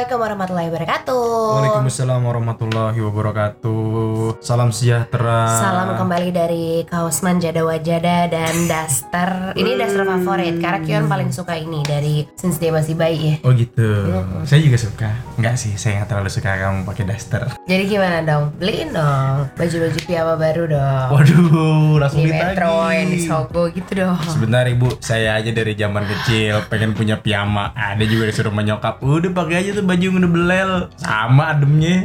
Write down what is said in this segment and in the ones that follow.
Assalamualaikum warahmatullahi wabarakatuh. Waalaikumsalam warahmatullahi wabarakatuh. Salam sejahtera. Salam kembali dari Kaosman Jada Wajada dan Daster. Ini daster favorit karena Kion paling suka ini dari since dia masih bayi ya. Oh gitu. Saya juga suka. Enggak sih, saya nggak terlalu suka kamu pakai daster. Jadi gimana dong? Beliin dong baju-baju piyama baru dong. Waduh, langsung Di Metro, yang di. Sogo gitu dong. Sebentar ibu, saya aja dari zaman kecil pengen punya piyama. Ada juga disuruh menyokap. Udah pakai aja tuh baju yang udah belel. Sama ademnya.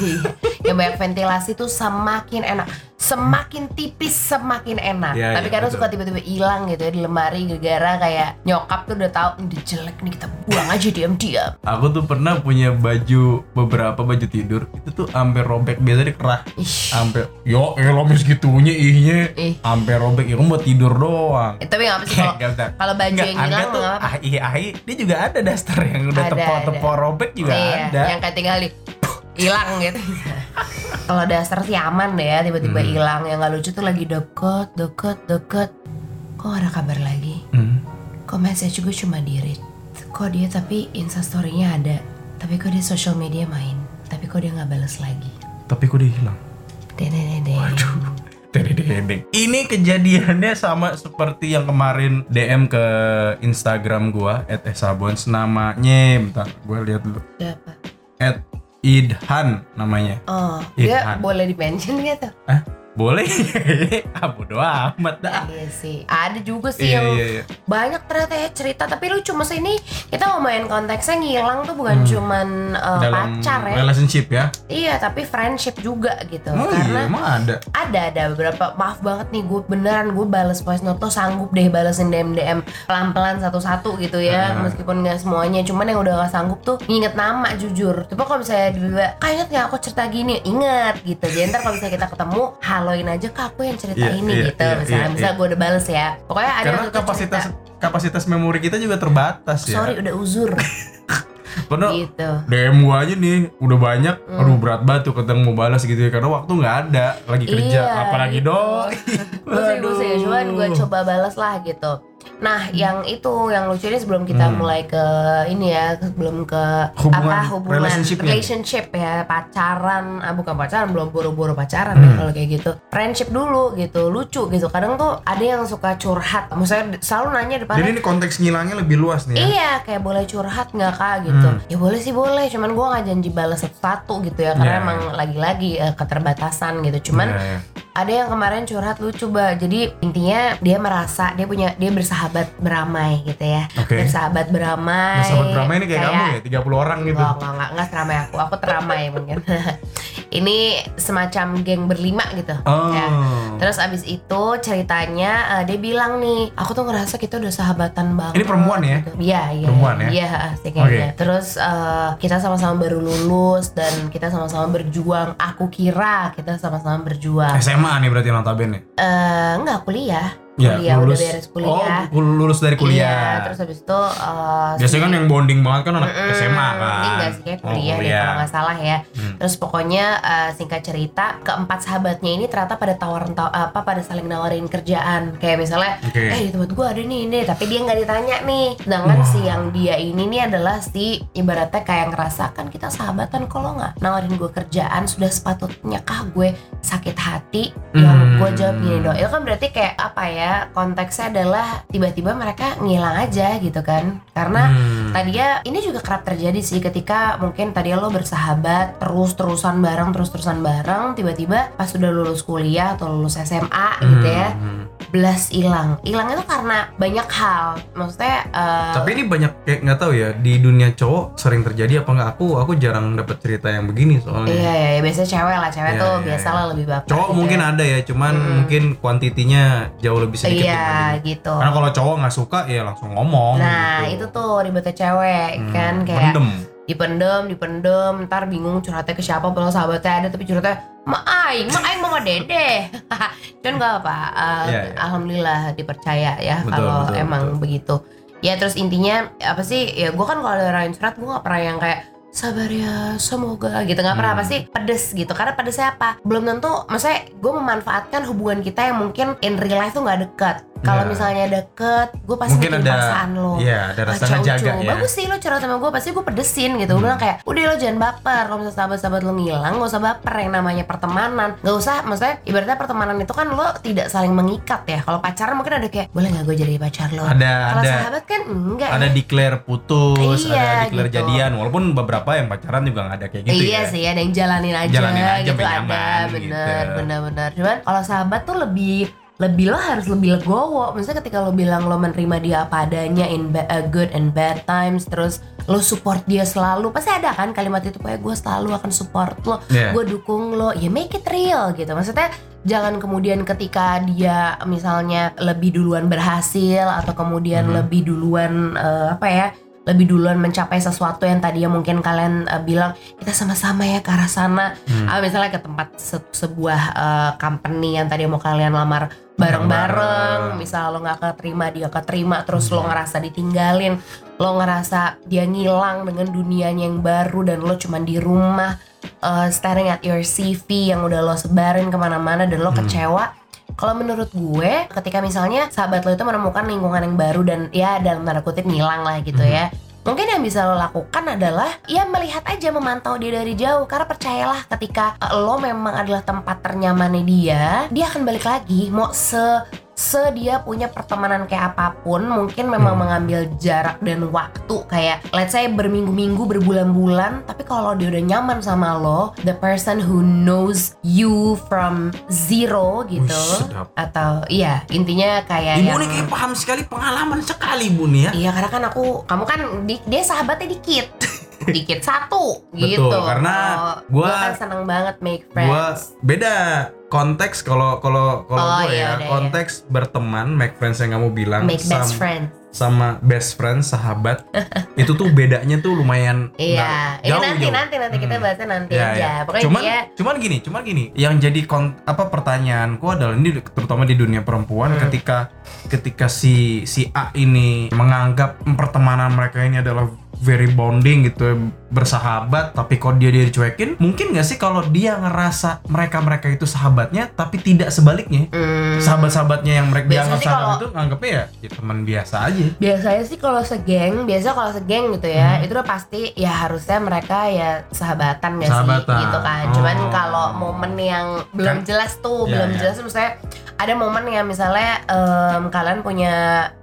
yang banyak ventilasi tuh semakin enak semakin tipis semakin enak Iya, tapi iya, kadang betul. suka tiba-tiba hilang gitu ya di lemari gara-gara kayak nyokap tuh udah tahu udah jelek nih kita buang aja diam-diam Aku tuh pernah punya baju beberapa baju tidur itu tuh sampai robek biasanya kerah. Ih, Sampai yo elah segitunya ihnya. Ih. Sampai robek ya buat tidur doang. eh, tapi nggak apa sih kalau baju Nggak, yang hilang tuh ah, iya, ah, iya, dia juga ada daster yang udah tepo-tepo ada. Robek juga Iya, ada. yang kayak tinggal di hilang gitu kalau dasar sih aman deh ya tiba-tiba Hmm. hilang yang nggak lucu tuh lagi deket deket deket kok ada kabar lagi Hmm. kok message gue cuma di read kok dia tapi instastorynya ada tapi kok dia social media main tapi kok dia nggak balas lagi Tapi kok dia hilang? Dededede. Ini kejadiannya sama seperti yang kemarin DM ke Instagram gua @esabons namanya bentar gua lihat dulu. Siapa? @idhan namanya. Oh, Iya, dia boleh di mention gitu? Hah? Boleh? ah bodo amat dah. Iya sih. Ada juga sih Iya yang iya iya. banyak ternyata ya cerita. Tapi lu cuma sini kita ngomongin konteksnya ngilang tuh bukan cuman uh, Hmm. Dalam pacar ya. relationship ya. Iya, tapi friendship juga gitu. Oh Karena iya, emang ada. ada ada beberapa maaf banget nih gue beneran gue bales voice note tuh sanggup deh balesin DM DM pelan pelan satu satu gitu ya Hmm. meskipun nggak semuanya cuman yang udah gak sanggup tuh nginget nama jujur tapi kalau misalnya nggak aku cerita gini inget gitu jadi ntar kalau misalnya kita ketemu haloin aja kak aku yang cerita Iya, ini iya, gitu iya, misalnya iya, misalnya iya. gue udah bales ya pokoknya ada Karena kapasitas cerita, kapasitas memori kita juga terbatas ya. sorry udah uzur Karena gitu DM gua aja nih udah banyak, aduh berat banget tuh kadang mau balas gitu ya karena waktu nggak ada, lagi kerja, Iya, apalagi gitu. dong. Gue sih, gue sih, cuman gue coba balas lah gitu. Nah, yang itu yang lucu ini sebelum kita Hmm. mulai ke ini ya, sebelum ke Hubungan, apa hubungan relationship-nya. relationship ya, pacaran, ah bukan pacaran, belum buru-buru pacaran ya Hmm. kalau kayak gitu. Friendship dulu gitu, lucu gitu. Kadang tuh ada yang suka curhat, maksudnya selalu nanya depan Jadi ini konteks ngilangnya lebih luas nih ya. Iya, kayak boleh curhat nggak kak gitu? Hmm. Ya boleh sih boleh, cuman gue nggak janji balas satu-satu gitu ya, karena Iya. emang lagi-lagi eh, keterbatasan gitu. Cuman Iya, iya. ada yang kemarin curhat lucu bah jadi intinya dia merasa dia punya dia bersahabat beramai gitu ya Oke. bersahabat beramai Nah, sahabat beramai ini kayak, kamu ya, 30 orang gitu. Enggak, enggak, enggak, enggak seramai aku, aku teramai mungkin Ini semacam geng berlima gitu Oh. ya. Terus abis itu ceritanya eh, dia bilang nih Aku tuh ngerasa kita udah sahabatan banget Ini perempuan ya? gitu. Iya, iya Perempuan ya? Iya, sih kayaknya Terus eh, kita sama-sama baru lulus Dan kita sama-sama berjuang Aku kira kita sama-sama berjuang SMA nih berarti notabene. Eh, enggak kuliah. Ya, kuliah lulus. udah beres kuliah. Oh, lulus dari Iya, kuliah. terus habis itu eh, Biasanya kan yang bonding banget kan anak Mm-mm, SMA kan. Ini enggak sih kayak Oh, kuliah deh kalau nggak salah ya. Hmm. Terus pokoknya eh, singkat cerita keempat sahabatnya ini ternyata pada tawaran taw- apa pada saling nawarin kerjaan. Kayak misalnya Oke. eh di tempat gua ada nih ini tapi dia nggak ditanya nih. Sedangkan Wah. si yang dia ini nih adalah si ibaratnya kayak ngerasa kan kita sahabatan kalau nggak nawarin gue kerjaan sudah sepatutnya kah gue sakit hati yang Hmm. gue jawab gini dong itu kan berarti kayak apa ya konteksnya adalah tiba-tiba mereka ngilang aja gitu kan karena Hmm. tadi ya ini juga kerap terjadi sih ketika mungkin tadi lo bersahabat terus-terusan bareng terus-terusan bareng tiba-tiba pas udah lulus kuliah atau lulus SMA gitu ya Hmm. belas hilang hilangnya tuh karena banyak hal maksudnya eh, Tapi ini banyak kayak nggak tahu ya di dunia cowok sering terjadi apa nggak aku aku jarang dapat cerita yang begini soalnya. iya iya iya, biasanya cewek lah cewek Iya, tuh iya, biasa iya. lah lebih baper Cowok gitu mungkin ya. ada ya, cuman Hmm. mungkin kuantitinya jauh lebih sedikit. iya dibanding- gitu Karena kalau cowok nggak suka ya langsung ngomong. nah gitu. itu tuh ribetnya cewek Hmm, kan kayak mendem. dipendem dipendem ntar bingung curhatnya ke siapa padahal sahabatnya ada tapi curhatnya ma aing ma aing mama dede cuman gak apa eh, Iya, iya. alhamdulillah dipercaya ya kalau emang betul. begitu ya terus intinya apa sih ya gue kan kalau ada orang yang curhat gue gak pernah yang kayak sabar ya semoga gitu nggak pernah Hmm. pasti pedes gitu karena pedesnya apa belum tentu maksudnya gue memanfaatkan hubungan kita yang mungkin in real life tuh nggak deket kalau Ya. misalnya deket gue pasti Mungkin ada perasaan lo Iya, ada Ah, rasa cowok, jaga ya. bagus sih lo curhat sama gue pasti gue pedesin gitu gue Hmm. bilang kayak udah lo jangan baper kalau misalnya sahabat-sahabat lo ngilang gak usah baper yang namanya pertemanan gak usah maksudnya ibaratnya pertemanan itu kan lo tidak saling mengikat ya kalau pacaran mungkin ada kayak boleh nggak gue jadi pacar lo Ada kalau ada sahabat kan enggak ada ya. declare putus, Iya, ada declare gitu. jadian. Walaupun beberapa yang pacaran juga nggak ada kayak gitu iya ya. sih ada yang jalanin aja, Jalanin aja gitu ada nyaman, bener gitu. bener bener cuman kalau sahabat tuh lebih lebih lo harus lebih legowo misalnya ketika lo bilang lo menerima dia apa adanya in ba- uh, good and bad times terus lo support dia selalu pasti ada kan kalimat itu kayak gue selalu akan support lo Iya. gue dukung lo ya make it real gitu maksudnya jangan kemudian ketika dia misalnya lebih duluan berhasil atau kemudian Mhm. lebih duluan eh, apa ya lebih duluan mencapai sesuatu yang tadinya mungkin kalian eh, bilang kita sama-sama ya ke arah sana Hmm. Ah, misalnya ke tempat se- sebuah eh, company yang tadi mau kalian lamar bareng-bareng Bareng. misal lo nggak keterima dia keterima terus lo Hmm. ngerasa ditinggalin lo ngerasa dia ngilang dengan dunianya yang baru dan lo cuman di rumah uh, staring at your CV yang udah lo sebarin ke mana-mana dan lo Hmm. kecewa kalau menurut gue ketika misalnya sahabat lo itu menemukan lingkungan yang baru dan ya dalam tanda kutip ngilang lah gitu Mhm. ya Mungkin yang bisa lo lakukan adalah ya melihat aja memantau dia dari jauh karena percayalah ketika eh, lo memang adalah tempat ternyamannya dia, dia akan balik lagi mau se se dia punya pertemanan kayak apa pun mungkin memang Hmm. mengambil jarak dan waktu kayak let's say berminggu-minggu berbulan-bulan tapi kalau dia udah nyaman sama lo the person who knows you from zero gitu sedap. atau iya intinya kayak Ibu yang nih kayak paham sekali pengalaman sekali Bu nih ya. Iya karena kan aku kamu kan di- dia sahabatnya dikit dikit satu Betul, gitu karena gua- gua kan seneng banget make Gua friends beda konteks kalau kalau kalau Oh, gue iya, ya udah, konteks berteman make friends yang kamu bilang make best sam- friends sama best friend sahabat itu tuh bedanya tuh lumayan iya nggak ini jauh, nanti jauh. nanti nanti kita Hmm. bahasnya nanti Ya, aja ya. pokoknya cuman dia cuman gini cuman gini yang jadi kon, apa pertanyaanku adalah ini terutama di dunia perempuan Hmm. ketika ketika si si A ini menganggap pertemanan mereka ini adalah very bonding gitu bersahabat tapi kok dia dia dicuekin mungkin nggak sih kalau dia ngerasa mereka mereka itu sahabatnya tapi tidak sebaliknya hmm, sahabat-sahabatnya yang mereka Biasanya dianggap sahabat itu nganggapnya ya, ya teman biasa aja biasanya sih kalau segeng biasa kalau segeng gitu ya Hmm. itu udah pasti ya harusnya mereka ya sahabatan gak Sahabatan. sih gitu kan cuman Oh. kalau momen yang belum Kan- jelas tuh Iya, belum iya. jelas misalnya ada momen yang misalnya em, kalian punya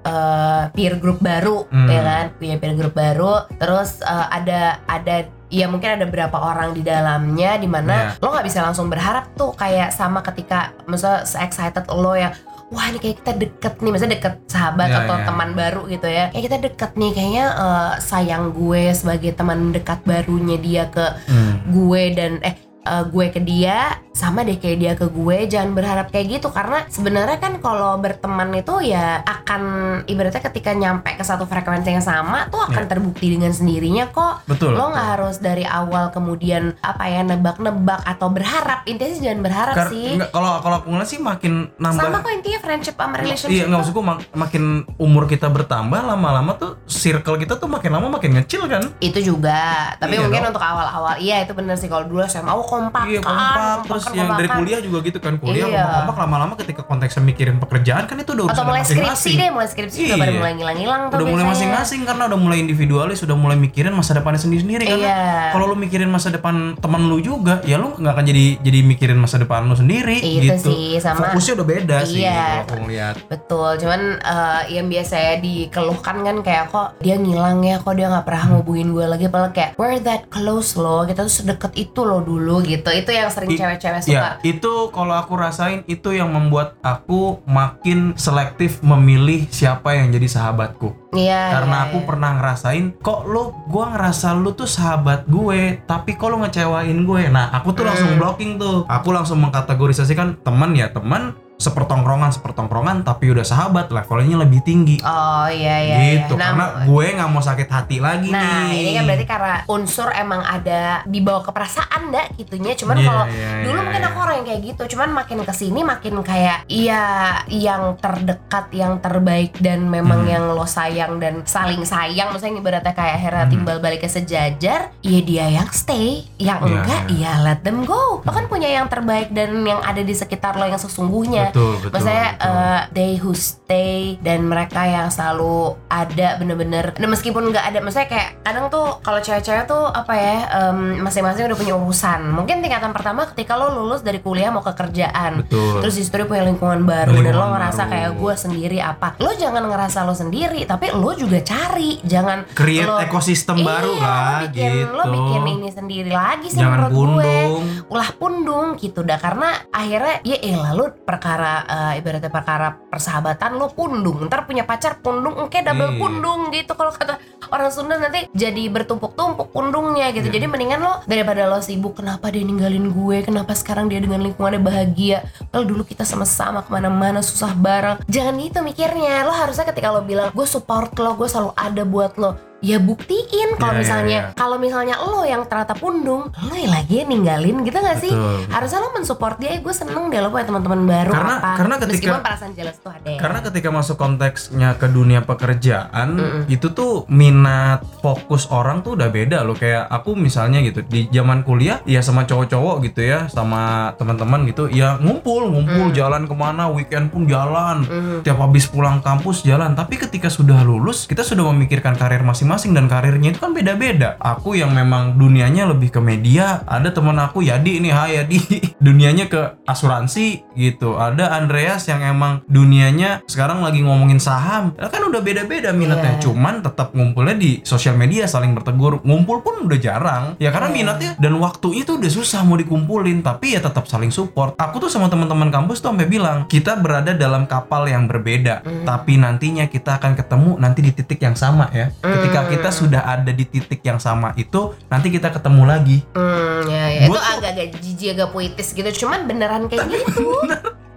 eh, peer group baru Hmm. ya kan punya peer group baru terus ada ada ya mungkin ada berapa orang di dalamnya di mana Iya. lo nggak bisa langsung berharap tuh kayak sama ketika misalnya se excited lo yang wah ini kayak kita deket nih misalnya deket sahabat Iya, atau iya. teman baru gitu ya kayak kita deket nih kayaknya eh, sayang gue sebagai teman dekat barunya dia ke Hmm. gue dan eh eh, gue ke dia sama deh kayak dia ke gue jangan berharap kayak gitu. Karena sebenarnya kan kalau berteman itu ya akan ibaratnya ketika nyampe ke satu frekuensi yang sama tuh akan Ya. terbukti dengan sendirinya kok. Betul lo nggak harus dari awal kemudian apa ya nebak-nebak atau berharap. Intinya sih jangan berharap Kar- sih. kalau kalau aku ngeliat sih makin nambah. Sama kok intinya friendship sama relationship Iya nggak maksudku mak- makin umur kita bertambah lama-lama tuh circle kita tuh makin lama makin ngecil kan. itu juga. Tapi Iya mungkin dong. untuk awal-awal iya itu bener sih. Kalau dulu SMA oh kompak Iya kan kompak terus yang dari kuliah juga gitu kan kuliah Iya. kompak-kompak lama-lama ketika konteksnya mikirin pekerjaan kan itu udah atau mulai skripsi deh mulai skripsi pada Iya. mulai ngilang-ngilang tuh Udah mulai masing-masing karena udah mulai individualis, udah mulai mikirin masa depannya sendiri-sendiri kan. iya Kalau lu mikirin masa depan teman lu juga, ya lu nggak akan jadi jadi mikirin masa depan lu sendiri Itu gitu. sih, sama- Fokusnya udah beda sih Iya. kalau aku ngeliat. betul cuman eh, yang biasanya dikeluhkan kan kayak kok dia ngilang ya kok dia nggak pernah ngubungin gue lagi padahal kayak we're that close loh kita tuh sedekat itu loh dulu gitu itu yang sering I- cewek-cewek suka Ya, itu kalau aku rasain itu yang membuat aku makin selektif memilih siapa yang jadi sahabatku. iya Karena iya, aku iya. pernah ngerasain kok lu gua ngerasa lu tuh sahabat gue, tapi kok ngecewain gue. Nah, aku tuh langsung Hmm. blocking tuh. Aku langsung mengkategorisasikan teman ya teman, sepertongkrongan sepertongkrongan tapi udah sahabat levelnya lebih tinggi Oh iya iya. gitu iya. karena gue nggak mau sakit hati lagi Nah, nih ini kan berarti karena unsur emang ada dibawa ke perasaan dah gitunya. Cuman Iya, kalau iya, dulu iya, mungkin iya. aku orang yang kayak gitu. Cuman makin ke sini makin kayak iya yang terdekat, yang terbaik dan memang Hmm. yang lo sayang dan saling sayang. Maksudnya ibaratnya kayak akhirnya Hmm. timbal balik ke sejajar. Iya dia yang stay, yang Iya, enggak iya. iya let them go. Lo kan punya yang terbaik dan yang ada di sekitar lo yang sesungguhnya. Betul betul Maksudnya betul. uh, they who stay dan mereka yang selalu ada bener-bener. Dan meskipun nggak ada maksudnya kayak kadang tuh kalau cewek-cewek tuh apa ya em, masing-masing udah punya urusan. Mungkin tingkatan pertama ketika lo lulus dari kuliah mau ke kerjaan. Betul. Terus di situ dia punya lingkungan baru dan lo Lingkungan ngerasa baru. kayak gue sendiri apa. Lo jangan ngerasa lo sendiri tapi lo juga cari. Jangan create lo- ekosistem Iya, baru lo lah bikin, gitu. lo bikin ini sendiri lagi sih jangan menurut gue. pundung. Ulah pundung gitu dah karena akhirnya ya elah lu perkara eh, ibaratnya perkara persahabatan lu pundung. Ntar punya pacar pundung engke double Iya. pundung gitu. Kalau kata orang Sunda nanti jadi bertumpuk-tumpuk pundungnya gitu. Iya. jadi mendingan lo daripada lo sibuk kenapa dia ninggalin gue? Kenapa sekarang dia dengan lingkungannya bahagia? Kalau dulu kita sama-sama ke mana-mana susah bareng. Jangan gitu mikirnya. Lo harusnya ketika lo bilang gue support lo gue selalu ada buat lo ya buktiin kalau Iya, iya, misalnya iya. kalau misalnya lo yang ternyata pundung lo yang lagi ninggalin gitu gak sih Betul. harusnya lo mensupport dia gue seneng deh lo punya teman-teman baru Karena- apa karena ketika- meskipun perasaan jelas tuh ada ya. Karena ketika masuk konteksnya ke dunia pekerjaan, Mm-mm. itu tuh minat fokus orang tuh udah beda loh. Kayak aku misalnya gitu di zaman kuliah, ya sama cowok-cowok gitu ya, sama teman-teman gitu, ya ngumpul, ngumpul Mm. jalan ke mana, weekend pun jalan. Mhm. Tiap habis pulang kampus jalan. Tapi ketika sudah lulus, kita sudah memikirkan karir masing-masing dan karirnya itu kan beda-beda. Aku yang memang dunianya lebih ke media, ada teman aku Yadi nih, hai Yadi. dunianya ke asuransi gitu. Ada Andreas yang emang dunianya sekarang lagi ngomongin saham. Kan udah beda-beda minatnya. Iya. Cuman tetap ngumpulnya di sosial media saling bertegur. Ngumpul pun udah jarang. Ya karena Iya. minatnya dan waktunya tuh udah susah mau dikumpulin, tapi ya tetap saling support. Aku tuh sama teman-teman kampus tuh sampai bilang, kita berada dalam kapal yang berbeda, Hmm. tapi nantinya kita akan ketemu nanti di titik yang sama ya. Ketika Hmm. kita sudah ada di titik yang sama itu, nanti kita ketemu lagi. Hmm, ya, ya. Gua itu agak-agak jijik agak puitis gitu cuman beneran kayak gitu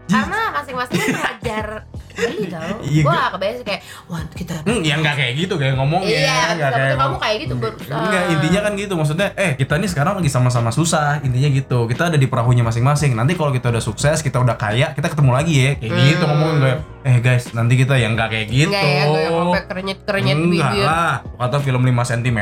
karena masing-masing kan belajar tau Iya, gue kebayang sih kayak wah kita Hmm, ya nggak kayak gitu kayak ngomongnya, Iya, nggak kayak kamu kayak gitu berusaha. Enggak, intinya kan gitu maksudnya. Eh, kita nih sekarang lagi sama-sama susah, intinya gitu. Kita ada di perahunya masing-masing. Nanti kalau kita udah sukses, kita udah kaya, kita ketemu lagi ya. Kayak Hmm. gitu ngomongin gue. Eh guys, nanti kita yang nggak kayak gitu. Enggak ya, gue sampai kerenyet-kerenyet Enggak bibir lah, kata film 5 cm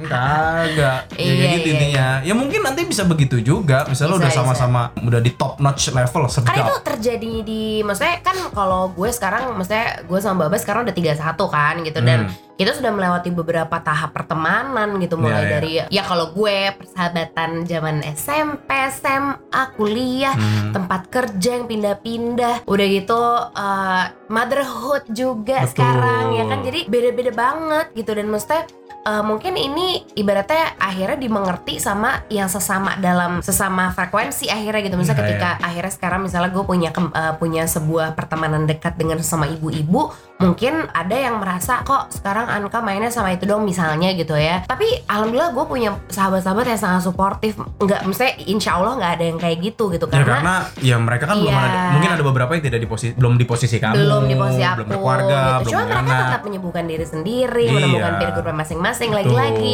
Kagak Ya Iya, kayak gitu iya, intinya Ya mungkin nanti bisa begitu juga Misalnya Bisa, udah sama-sama Udah di top notch level Karena itu sedap terjadi di Maksudnya kan kalau gue sekarang Maksudnya gue sama Baba sekarang udah 31 kan gitu Dan Hmm. kita sudah melewati beberapa tahap pertemanan gitu Mulai Iya, iya. dari Ya kalau gue persahabatan zaman SMP, SMA, kuliah Hmm. tempat kerja yang pindah-pindah udah gitu uh, motherhood juga Betul. sekarang ya kan jadi beda-beda banget gitu dan maksudnya uh, mungkin ini ibaratnya akhirnya dimengerti sama yang sesama dalam sesama frekuensi akhirnya gitu. Misalnya Iya, ketika akhirnya sekarang misalnya gue punya uh, punya sebuah pertemanan dekat dengan sesama ibu-ibu mungkin ada yang merasa kok sekarang Anka mainnya sama itu dong misalnya gitu ya tapi alhamdulillah gue punya sahabat-sahabat yang sangat suportif nggak misalnya insya Allah nggak ada yang kayak gitu gitu Ya karena karena ya mereka kan belum Iya. ada Mungkin ada beberapa yang tidak di posisi Belum di posisi kamu belum di posisi aku Belum berkeluarga gitu. Belum Cuma mereka anak tetap menyembuhkan diri sendiri, Iya. menemukan kehidupan masing-masing. Betul. Lagi-lagi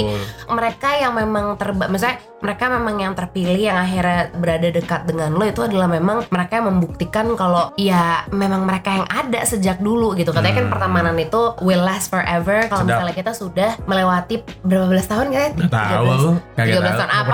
mereka yang memang terba, misalnya mereka memang yang terpilih yang akhirnya berada dekat dengan lo itu adalah memang mereka yang membuktikan kalau ya memang mereka yang ada sejak dulu gitu. Katanya kan pertemanan itu will last forever. Kalau misalnya kita sudah melewati berapa belas tahun kan? Gak tahu aku Kagak 13 tahu tahun apa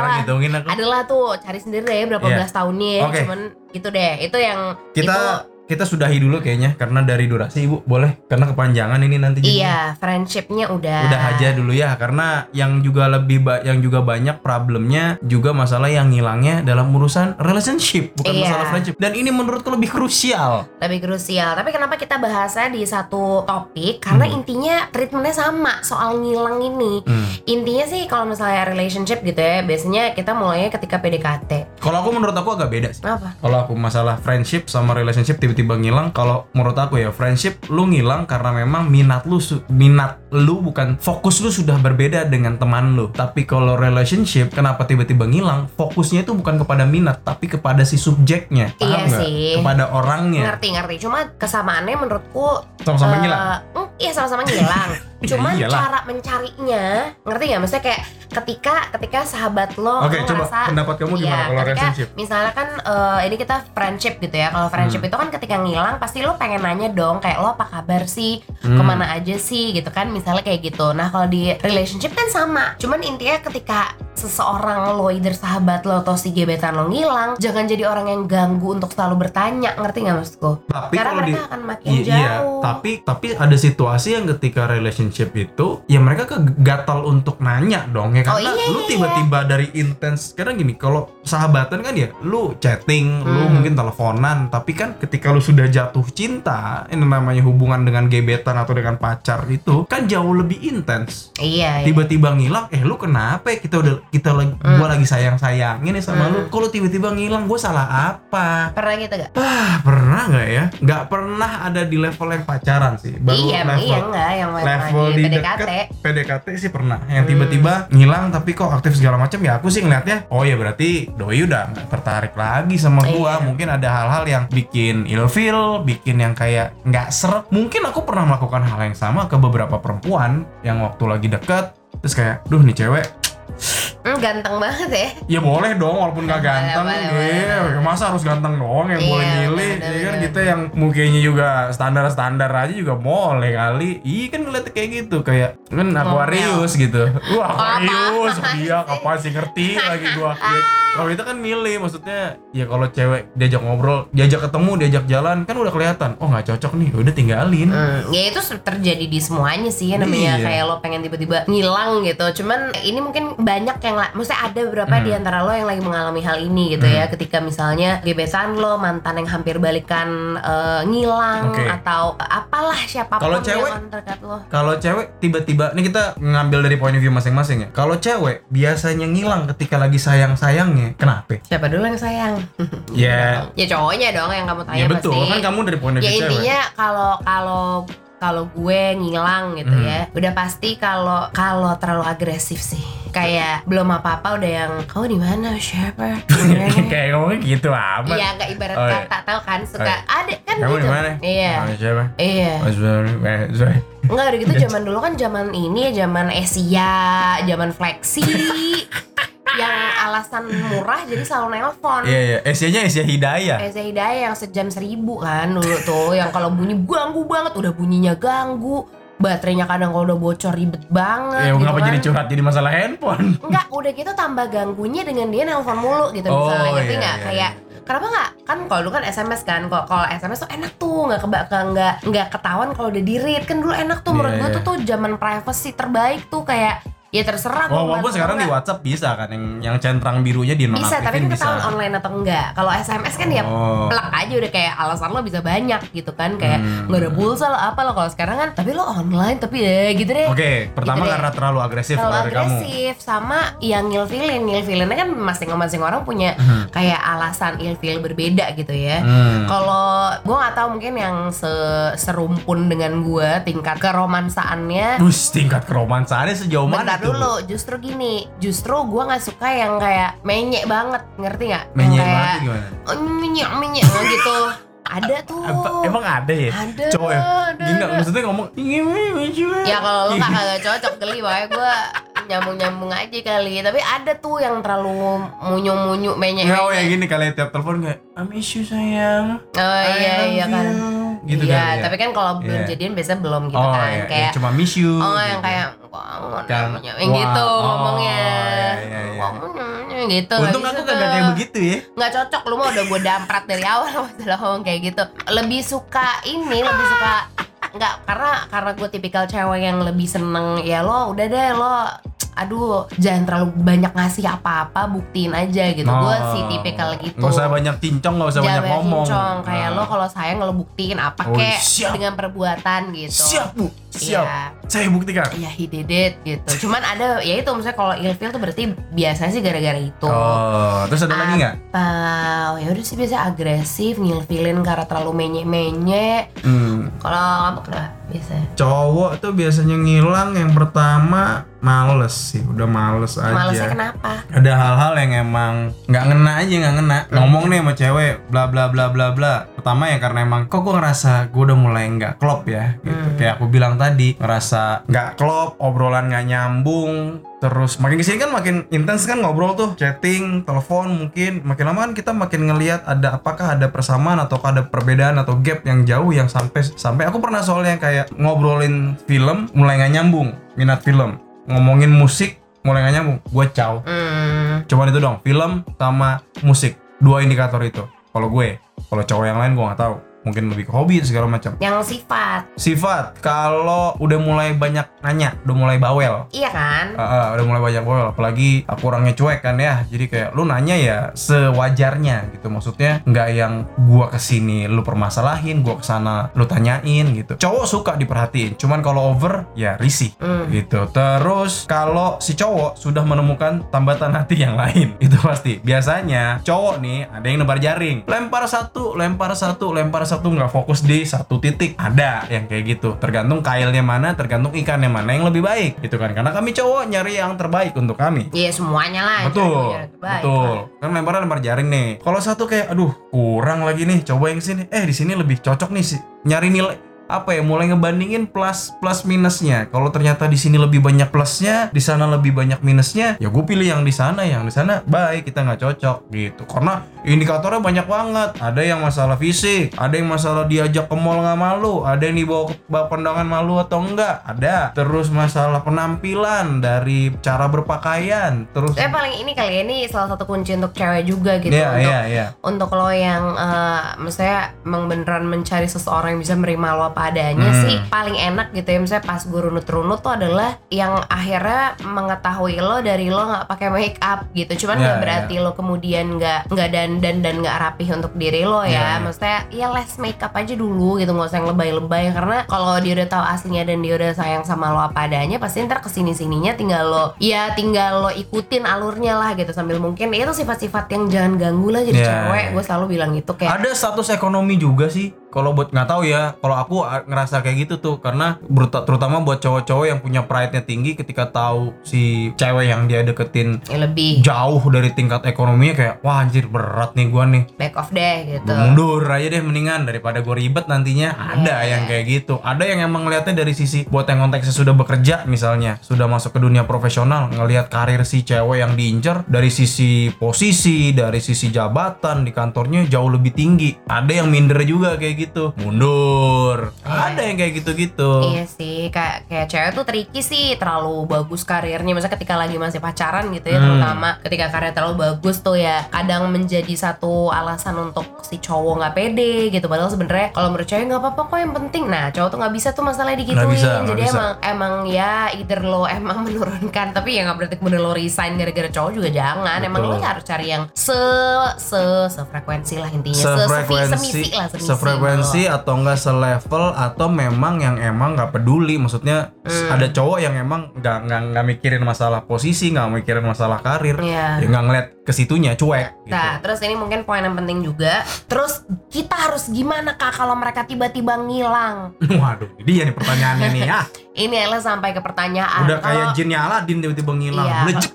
Adalah tuh cari sendiri deh berapa Iya. belas tahunnya ya. Oke. Cuman itu deh. Itu yang Kita itu kita sudahi dulu kayaknya Karena dari durasi ibu boleh Karena kepanjangan ini nanti. Iya, friendshipnya udah. udah aja dulu ya karena yang juga lebih ba- yang juga banyak problemnya juga masalah yang ngilangnya dalam urusan relationship bukan Iya. masalah friendship dan ini menurutku lebih krusial lebih krusial. Tapi kenapa kita bahasnya di satu topik? Karena Hmm. intinya treatmentnya sama soal ngilang ini. Hmm. Intinya sih kalau misalnya relationship gitu ya, biasanya kita mulainya ketika PDKT. kalau aku menurut aku agak beda sih Apa? kalau aku masalah friendship sama relationship tiba-tiba tiba-tiba ngilang kalau menurut aku ya friendship lu ngilang karena memang minat lu minat lu bukan fokus lu sudah berbeda dengan teman lu. Tapi kalau relationship kenapa tiba-tiba ngilang? Fokusnya itu bukan kepada minat tapi kepada si subjeknya. Paham Iya sih. kepada orangnya. Ngerti ngerti. Cuma kesamaannya menurutku sama-sama eh, ngilang? mm, iya sama-sama ngilang cuman iyalah. cara mencarinya ngerti nggak maksudnya kayak ketika ketika sahabat lo Oke, lo coba ngerasa pendapat kamu gimana Iya, kalau ketika relationship? Misalnya kan eh, ini kita friendship gitu ya. Kalau friendship Hmm. itu kan ketika ngilang pasti lo pengen nanya dong kayak lo apa kabar sih, Hmm. ke mana aja sih gitu kan. Misalnya kayak gitu. Nah kalau di relationship kan sama. Cuman intinya ketika seseorang lo either sahabat lo atau si gebetan lo ngilang, jangan jadi orang yang ganggu untuk selalu bertanya. Ngerti nggak maksudku? tapi Karena kalau di mereka akan makin Iya, jauh. iya, tapi tapi ada situasi yang ketika relationship itu ya mereka kegatal untuk nanya dong ya Oh, karena iya, lu iya, tiba-tiba dari intens karena gini kalau sahabatan kan ya lu chatting, lu Hmm. mungkin teleponan, tapi kan ketika lu sudah jatuh cinta, ini namanya hubungan dengan gebetan atau dengan pacar itu kan jauh lebih intens. Iya. iya. Tiba-tiba ngilang, eh lu kenapa? ya? Kita udah kita lagi Hmm. gua lagi sayang-sayangin nih sama Hmm. lu. Kalau tiba-tiba ngilang, gua salah apa? Pernah gitu gak? Ah, pernah nggak ya? Nggak pernah ada di level yang pacaran sih. Baru iya, level iya enggak yang level di PDKT. deket PDKT sih pernah. Yang Hmm. Tiba-tiba ngilang tapi kok aktif segala macam ya aku sih ngeliatnya. Oh ya berarti doi udah nggak tertarik lagi sama gua. Iya. Mungkin ada hal-hal yang bikin ilfeel, bikin yang kayak nggak seret. Mungkin aku pernah melakukan hal yang sama ke beberapa perempuan yang waktu lagi deket terus kayak, duh nih cewek Hmm, ganteng banget ya. Ya boleh dong walaupun gak Boleh, ganteng boleh, Iya, boleh. Masa harus ganteng doang yang Iya, boleh milih. Iya kan kita yang mukanya juga standar-standar aja juga boleh kali. Iya kan ngeliat kayak gitu. Kayak kan Aquarius gitu. Wah Aquarius. Apaan Dia sih? ngerti lagi gua. Ya, Kalau itu kan milih maksudnya Ya kalau cewek diajak ngobrol Diajak ketemu, diajak jalan Kan udah kelihatan Oh nggak cocok nih Udah tinggalin. Hmm, ya itu terjadi di semuanya sih namanya Iya. kayak lo pengen tiba-tiba ngilang gitu. Cuman ini mungkin banyak yang la- maksudnya ada beberapa Hmm. di antara lo yang lagi mengalami hal ini gitu ya. Ketika misalnya gebetan lo mantan yang hampir balikan eh, ngilang Oke. atau apalah siapa pun Kalau yang cewek? on terdekat lo. Kalau cewek tiba-tiba, ini kita ngambil dari point of view masing-masing ya. Kalau cewek biasanya ngilang ketika lagi sayang-sayangnya, kenapa? Siapa dulu yang sayang? Ya, ya cowoknya dong yang kamu tanya ya betul. pasti. Kan kamu dari point of ya view cewek. intinya kalau kalau kalau gue ngilang gitu Hmm. ya udah pasti kalau kalau terlalu agresif sih kayak belum apa apa udah yang kau di mana siapa Kayak ngomongnya gitu amat. Iya nggak ibarat Oh, iya. kata tahu kan suka Oh, iya. ada kan Kamu gitu di mana? iya siapa? iya Mas Bari, eh. Enggak udah gitu zaman dulu kan zaman ini ya zaman Asia zaman flexi yang alasan murah jadi selalu nelpon Iya, iya. Asia-nya Asia Hidayah. Eza Hidayah yang sejam seribu kan dulu tuh yang kalau bunyi ganggu banget udah bunyinya ganggu baterainya kadang kalau udah bocor ribet banget Ya, gitu ngapa kan. jadi curhat jadi masalah handphone? Enggak, udah gitu tambah ganggunya dengan dia nelpon mulu gitu Oh, misalnya ngerti iya, nggak iya, kayak kenapa nggak kan kalau dulu kan SMS kan kalau kalau SMS tuh enak tuh nggak keba ke- nggak nggak ketahuan kalau udah di read kan dulu enak tuh menurut Iya, gua iya. tuh tuh zaman privacy terbaik tuh kayak ya terserah Oh, walaupun sekarang di. WhatsApp bisa kan yang yang centang birunya di bisa tapi kan ketahuan online atau enggak kalau SMS kan ya Oh. plak aja udah kayak alasan lo bisa banyak gitu kan kayak Hmm. nggak ada pulsa lo apa lo kalau sekarang kan tapi lo online tapi ya gitu deh Oke, pertama Gitu deh. karena terlalu agresif terlalu dari kamu. agresif sama yang ngilfilin ngilfilinnya kan masing-masing orang punya Hmm. kayak alasan ilfil berbeda gitu ya Hmm. kalau gue nggak tahu mungkin yang se- serumpun dengan gue tingkat keromansaannya Bus tingkat keromansaannya sejauh mana? Dulu, justru gini, justru gue nggak suka yang kayak menyek banget, ngerti nggak? Menyek banget gimana? "Oh, menyek menyek oh, gitu. Ada tuh. Apa, emang ada ya? Ada. Cowok ya? ada, Gini ada. maksudnya ngomong Ya kalau lu kagak cocok geli pokoknya gue nyambung-nyambung aja kali Tapi ada tuh yang terlalu munyu-munyu menyek Nggak, oh ya gini kali tiap telepon kayak I miss you sayang Oh iya iya kan you." Gitu Iya kali ya? tapi kan kalau belum Iya. jadian biasanya belum gitu oh kan iya, Kayak iya, cuma miss you Oh yang gitu. kayak kangen Kan, namanya yang gitu wah, oh, ngomongnya iya, iya, iya. Gitu Untung aku kagak kayak begitu ya nggak cocok lu mah udah gue damprat dari awal masalah ngomong kayak gitu lebih suka ini lebih suka nggak karena karena gue tipikal cewek yang lebih seneng ya lo udah deh lo aduh jangan terlalu banyak ngasih apa-apa buktiin aja gitu gue Oh. sih tipikal gitu Nggak usah banyak cincong, nggak usah Jangan banyak ngomong. cincong. kayak Nah. lo kalau sayang lo buktiin apa Oh, kek siap. dengan perbuatan gitu Siap bu, siap. Iya. Saya buktikan. ya he did it gitu cuman ada ya itu misalnya kalau ilfil tuh berarti biasanya sih gara-gara itu Oh, terus ada lagi nggak? apa ya udah sih biasa agresif ngilfilin karena terlalu menye-menye Hmm. kalau kamu kenapa biasa Cowok tuh biasanya ngilang yang pertama males sih, udah males aja. malesnya kenapa? Ada hal-hal yang emang nggak ngena aja nggak ngena. Ngomong nih sama cewek bla bla bla bla bla. Pertama ya karena emang kok gue ngerasa gue udah mulai nggak klop ya gitu. Hmm. kayak aku bilang tadi ngerasa nggak klop obrolan nggak nyambung. Terus makin ke sini kan makin intens kan ngobrol tuh chatting telepon mungkin. Makin lama kan kita makin ngelihat ada apakah ada persamaan atau ada perbedaan atau gap yang jauh yang sampai sampai. Aku pernah soalnya kayak ngobrolin film mulai nggak nyambung minat film ngomongin musik mulai nggak nyambung gue caw hmm, cuman itu dong film sama musik. Dua indikator itu. Kalau gue kalau cowok yang lain gue nggak tahu mungkin lebih ke hobi segala macam. Yang sifat. Sifat kalau udah mulai banyak nanya udah mulai bawel. Iya kan? Ah, ah, udah mulai banyak bawel apalagi aku orangnya cuek kan ya. Jadi kayak lu nanya ya sewajarnya gitu. Maksudnya nggak yang gua ke sini lu permasalahin gua ke sana lu tanyain gitu. Cowok suka diperhatiin cuman kalau over ya risih Hmm. gitu. Terus kalau si cowok sudah menemukan tambatan hati yang lain itu pasti. Biasanya cowok nih ada yang nebar jaring. Lempar satu lempar satu lempar satu nggak fokus di satu titik ada yang kayak gitu tergantung kailnya mana tergantung ikannya mana yang lebih baik gitu kan karena kami cowok nyari yang terbaik untuk kami Iya semuanya lah Betul, betul. Kan lemparnya lempar jaring nih. Kalau satu kayak, aduh kurang lagi nih. Coba yang sini. Eh di sini lebih cocok nih sih. Nyari nilai apa ya? Mulai ngebandingin plus plus minusnya. Kalau ternyata di sini lebih banyak plusnya, di sana lebih banyak minusnya, ya gue pilih yang di sana. Yang di sana baik, kita nggak cocok gitu. Karena indikatornya banyak banget. Ada yang masalah fisik, ada yang masalah diajak ke mall nggak malu, ada yang dibawa ke bawah pandangan malu atau enggak, ada. Terus masalah penampilan dari cara berpakaian, terus Saya paling ini kali ya, ini salah satu kunci untuk cewek juga gitu Iya, untuk iya, iya. untuk lo yang eh misalnya emang beneran mencari seseorang yang bisa menerima lo apa adanya Hmm. sih paling enak gitu ya. Misalnya pas gue runut-runut tuh adalah yang akhirnya mengetahui lo dari lo nggak pakai make up gitu. Cuman Iya, nggak berarti lo kemudian nggak nggak dandan dan nggak rapih untuk diri lo ya. Iya. maksudnya ya less make up aja dulu gitu nggak usah yang lebay-lebay. Karena kalau dia udah tahu aslinya dan dia udah sayang sama lo apa adanya pasti ntar ke sini sininya tinggal lo ya tinggal lo ikutin alurnya lah gitu. Sambil mungkin ya itu sifat-sifat yang jangan ganggu lah jadi Iya, cewek. gue selalu bilang itu kayak Ada status ekonomi juga sih. Kalau buat nggak tahu ya, kalau aku ngerasa kayak gitu tuh. Karena terutama buat cowok-cowok yang punya pride-nya tinggi ketika tahu si cewek yang dia deketin ya lebih. jauh dari tingkat ekonominya kayak wah anjir berat nih gua nih. back off deh gitu. Gua mundur aja deh mendingan. Daripada gue ribet nantinya. Ada Iya. yang kayak gitu. Ada yang emang ngeliatnya dari sisi buat yang konteksnya sudah bekerja misalnya. Sudah masuk ke dunia profesional ngelihat karir si cewek yang diincar dari sisi posisi dari sisi jabatan di kantornya jauh lebih tinggi. Ada yang minder juga kayak gitu mundur ada yang kayak gitu-gitu Iya sih, kayak kayak cewek tuh tricky sih, terlalu bagus karirnya. Misalnya ketika lagi masih pacaran gitu ya, Hmm. terutama ketika karir terlalu bagus tuh ya, kadang menjadi satu alasan untuk si cowok nggak pede gitu. Padahal sebenarnya kalau menurut cewek nggak apa-apa kok yang penting. Nah, cowok tuh nggak bisa tuh masalahnya digituin. Nggak bisa, Jadi bisa. emang emang ya either lo emang menurunkan, tapi ya nggak berarti kemudian lo resign gara-gara cowok juga jangan. Emang lo Betul. harus cari yang se se sefrekuensi lah intinya, se sefrekuensi semisi lah semisi sefrekuensi atau enggak selevel atau memang yang emang nggak peduli maksudnya Hmm. ada cowok yang emang nggak nggak nggak mikirin masalah posisi nggak mikirin masalah karir Iya. ya nggak ngeliat ke situnya cuek gitu. Nah, terus ini mungkin poin yang penting juga. Terus kita harus gimana kak kalau mereka tiba-tiba ngilang? waduh dia nih pertanyaannya nih ya Ini adalah sampai ke pertanyaan. udah kayak Kalau jinnya Aladin tiba-tiba ngilang Iya. Melejuk.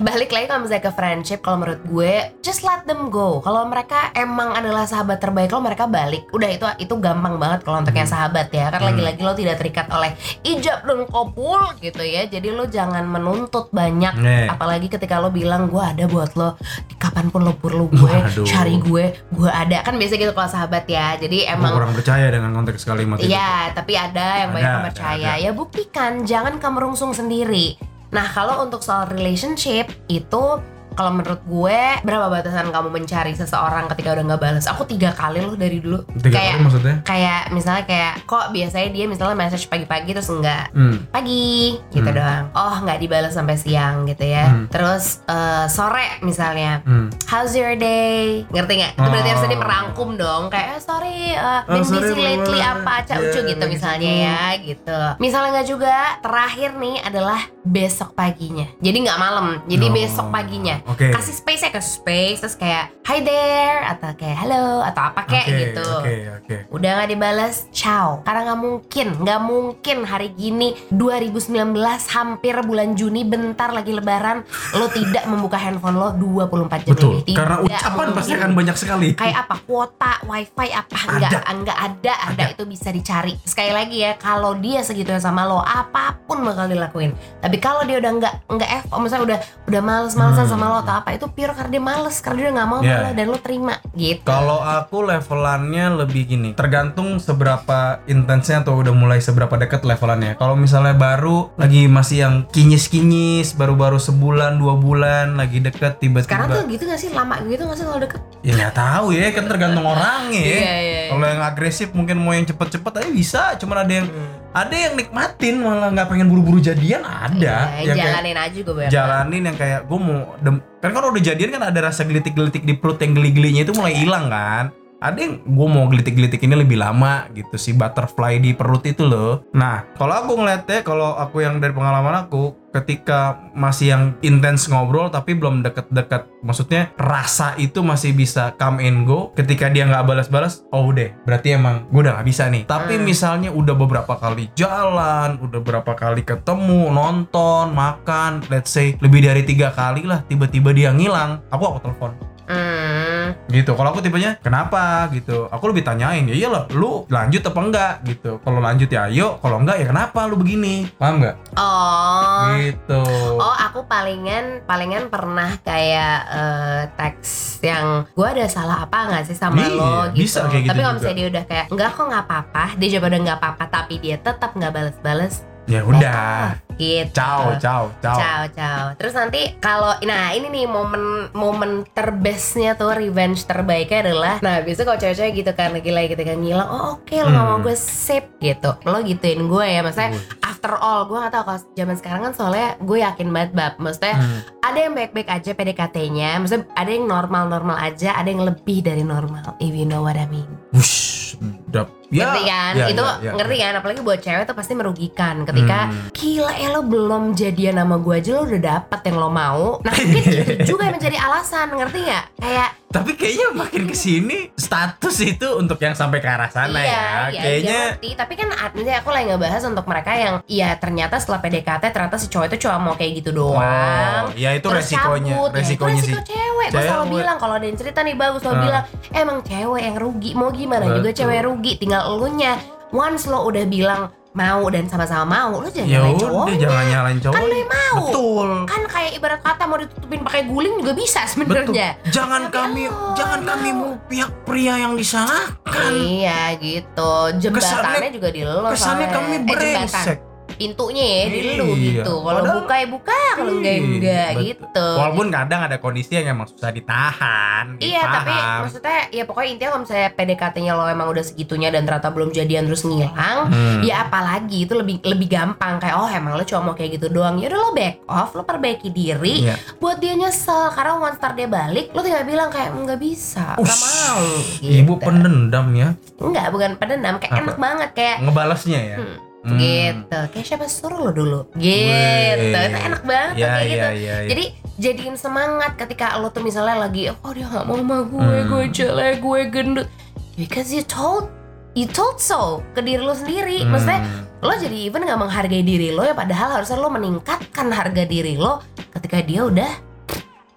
Balik lagi kalau misalnya ke friendship, kalau menurut gue, just let them go. Kalau mereka emang adalah sahabat terbaik lo, mereka balik. Udah itu itu gampang banget kalau untuk yang Hmm. sahabat ya. Kan Hmm. lagi-lagi lo tidak terikat oleh ijab dan kabul gitu ya. Jadi lo jangan menuntut banyak. Nih. Apalagi ketika lo bilang gue ada buat lo kapan pun lo perlu gue, Waduh. cari gue, gue ada. Kan biasa gitu kalau sahabat ya. Jadi emang kurang percaya dengan konteks kalimat Iya, tapi ada yang Ada, banyak percaya. Ya buktikan, jangan kamu rungsung sendiri. Nah, kalau untuk soal relationship itu kalau menurut gue berapa batasan kamu mencari seseorang ketika udah nggak balas aku tiga kali loh dari dulu Tiga kayak kali maksudnya? kayak misalnya kayak kok biasanya dia misalnya message pagi-pagi terus enggak Hmm. pagi gitu Hmm. doang oh nggak dibalas sampai siang gitu ya Hmm. terus eh, sore misalnya Hmm. how's your day ngerti nggak itu berarti Oh. harusnya dia merangkum dong kayak eh, sorry uh, Oh, been sorry, busy lately apa cak Ya, ucu gitu lagi misalnya sibuk. ya gitu misalnya nggak juga terakhir nih adalah besok paginya jadi nggak malam jadi Oh. besok paginya Oke. kasih space ya ke space terus kayak hi there atau kayak halo atau apa kayak Oke, gitu Oke, oke. udah nggak dibalas ciao karena nggak mungkin nggak mungkin hari gini 2019 hampir bulan Juni bentar lagi lebaran lo tidak membuka handphone lo 24 jam Betul. lebih. Tidak Karena ucapan pasti akan banyak sekali. kayak apa kuota wifi apa enggak enggak ada ada itu bisa dicari sekali lagi ya kalau dia segitunya sama lo apa pun bakal dilakuin tapi kalau dia udah enggak enggak F misalnya udah udah males-malesan Hmm. sama lo atau apa itu pure karena dia males karena dia nggak mau Yeah. sama lo dan lo terima gitu Kalau aku levelannya lebih gini, tergantung seberapa intensnya atau udah mulai seberapa deket levelannya. Kalau misalnya baru lagi masih yang kinyis-kinyis, baru-baru sebulan dua bulan lagi deket sekarang tuh tiba-tiba. gitu gak sih lama gitu gak sih kalau deket Ya nggak tahu ya, kan tergantung orangnya. ya. Iya, iya, iya. Kalau yang agresif mungkin mau yang cepet-cepet aja bisa, cuman ada yang ada yang nikmatin malah nggak pengen buru-buru jadian ada. Iya, yang kayak- jalanin aja juga banyak jalanin yang kayak gue mau dem- kan kalau udah jadian kan ada rasa gelitik-gelitik di perut yang geli-gelinya itu mulai hilang kan ada yang gue mau gelitik-gelitik ini lebih lama gitu si butterfly di perut itu loh nah kalau aku ngeliatnya kalau aku yang dari pengalaman aku ketika masih yang intens ngobrol tapi belum deket-deket maksudnya rasa itu masih bisa come and go ketika dia nggak balas-balas oh udah berarti emang gue udah nggak bisa nih tapi Hmm. misalnya udah beberapa kali jalan udah berapa kali ketemu nonton makan let's say lebih dari tiga kali lah tiba-tiba dia ngilang aku aku telepon Hmm. Gitu. Kalau aku tipenya kenapa? Gitu. Aku lebih tanyain ya iyalah lu lanjut apa enggak? Gitu. Kalau lanjut ya ayo. Kalau enggak ya kenapa lu begini? Paham nggak Oh. Gitu. Oh aku palingan palingan pernah kayak eh, teks yang gue ada salah apa nggak sih sama Iya, lo? Gitu. bisa kayak gitu Tapi kalau misalnya dia udah kayak enggak kok nggak apa-apa, dia jawab udah nggak apa-apa, tapi dia tetap nggak bales-bales. Ya udah Gitu. ciao ciao ciao Ciao, ciao. Terus nanti kalau nah ini nih momen momen terbestnya tuh revenge terbaiknya adalah nah biasanya kalau cewek-cewek gitu kan lagi lagi ketika ngilang oh oke lo nggak mau Hmm. gue sip gitu lo gituin gue ya maksudnya after all gue gak tau kalau zaman sekarang kan soalnya gue yakin banget bab maksudnya Hmm. ada yang baik-baik aja PDKT-nya maksudnya ada yang normal-normal aja ada yang lebih dari normal if you know what I mean Wush, dap. Ya, ngerti kan? ya, itu ya, ya, ngerti ya. kan? Apalagi buat cewek tuh pasti merugikan. Ketika Hmm. gila ya lo belum jadian sama gue aja lo udah dapet yang lo mau. Nah mungkin itu juga yang menjadi alasan ngerti nggak? Kayak Tapi kayaknya makin ke sini status itu untuk yang sampai ke arah sana iya, ya. iya, kayaknya dia ngerti. tapi kan nanti aku lagi ngebahas untuk mereka yang ya ternyata setelah PDKT ternyata si cowok itu cuma mau kayak gitu doang Oh, ya itu Terus resikonya, cabut. Ya, resikonya sih. resiko cewek gue selalu bilang kalau ada yang cerita nih bagus lo Ah. bilang emang cewek yang rugi mau gimana juga Betul. cewek rugi tinggal elunya once lo udah bilang mau dan sama-sama mau lo jangan Ya nyalain cowoknya jangan nyalain cowok. Kan yang mau. Betul. kan kayak ibarat kata mau ditutupin pakai guling juga bisa sebenarnya Jangan Tapi kami lo jangan kami mau pihak pria yang disalahkan. Iya gitu jembatannya Kesannya- juga di lo Kesannya soalnya. kami eh, jembatan brengsek. Pintunya ya di lu Iya. gitu kalau buka ya buka kalau enggak ya Iya, enggak betul. gitu Walaupun kadang ada kondisi yang emang susah ditahan. Iya tapi maksudnya ya pokoknya intinya kalau misalnya PDKT-nya lo emang udah segitunya dan ternyata belum jadian terus ngilang Hmm. Ya apalagi itu lebih lebih gampang kayak oh emang lo cuma mau kayak gitu doang ya udah lo back off lo perbaiki diri Iya. buat dia nyesel karena once dia balik lo tinggal bilang kayak nggak bisa nggak Ush, mau Ibu gitu. pendendam ya. Enggak bukan pendendam kayak Apa? enak banget kayak Ngebalasnya ya. Hmm, Hmm. gitu kayak siapa suruh lo dulu gitu Wih. itu enak banget Iya kayak iya gitu iya. iya. jadi jadiin semangat ketika lo tuh misalnya lagi oh dia nggak mau sama gue Hmm. gue jelek gue gendut because you told you told so ke diri lo sendiri Hmm. maksudnya lo jadi even nggak menghargai diri lo ya padahal harusnya lo meningkatkan harga diri lo ketika dia udah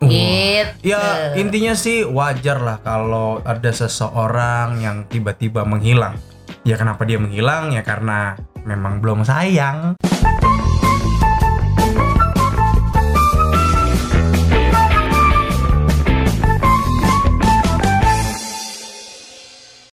gitu Ya intinya sih wajar lah kalau ada seseorang yang tiba-tiba menghilang. Ya kenapa dia menghilang? Ya karena memang belum sayang.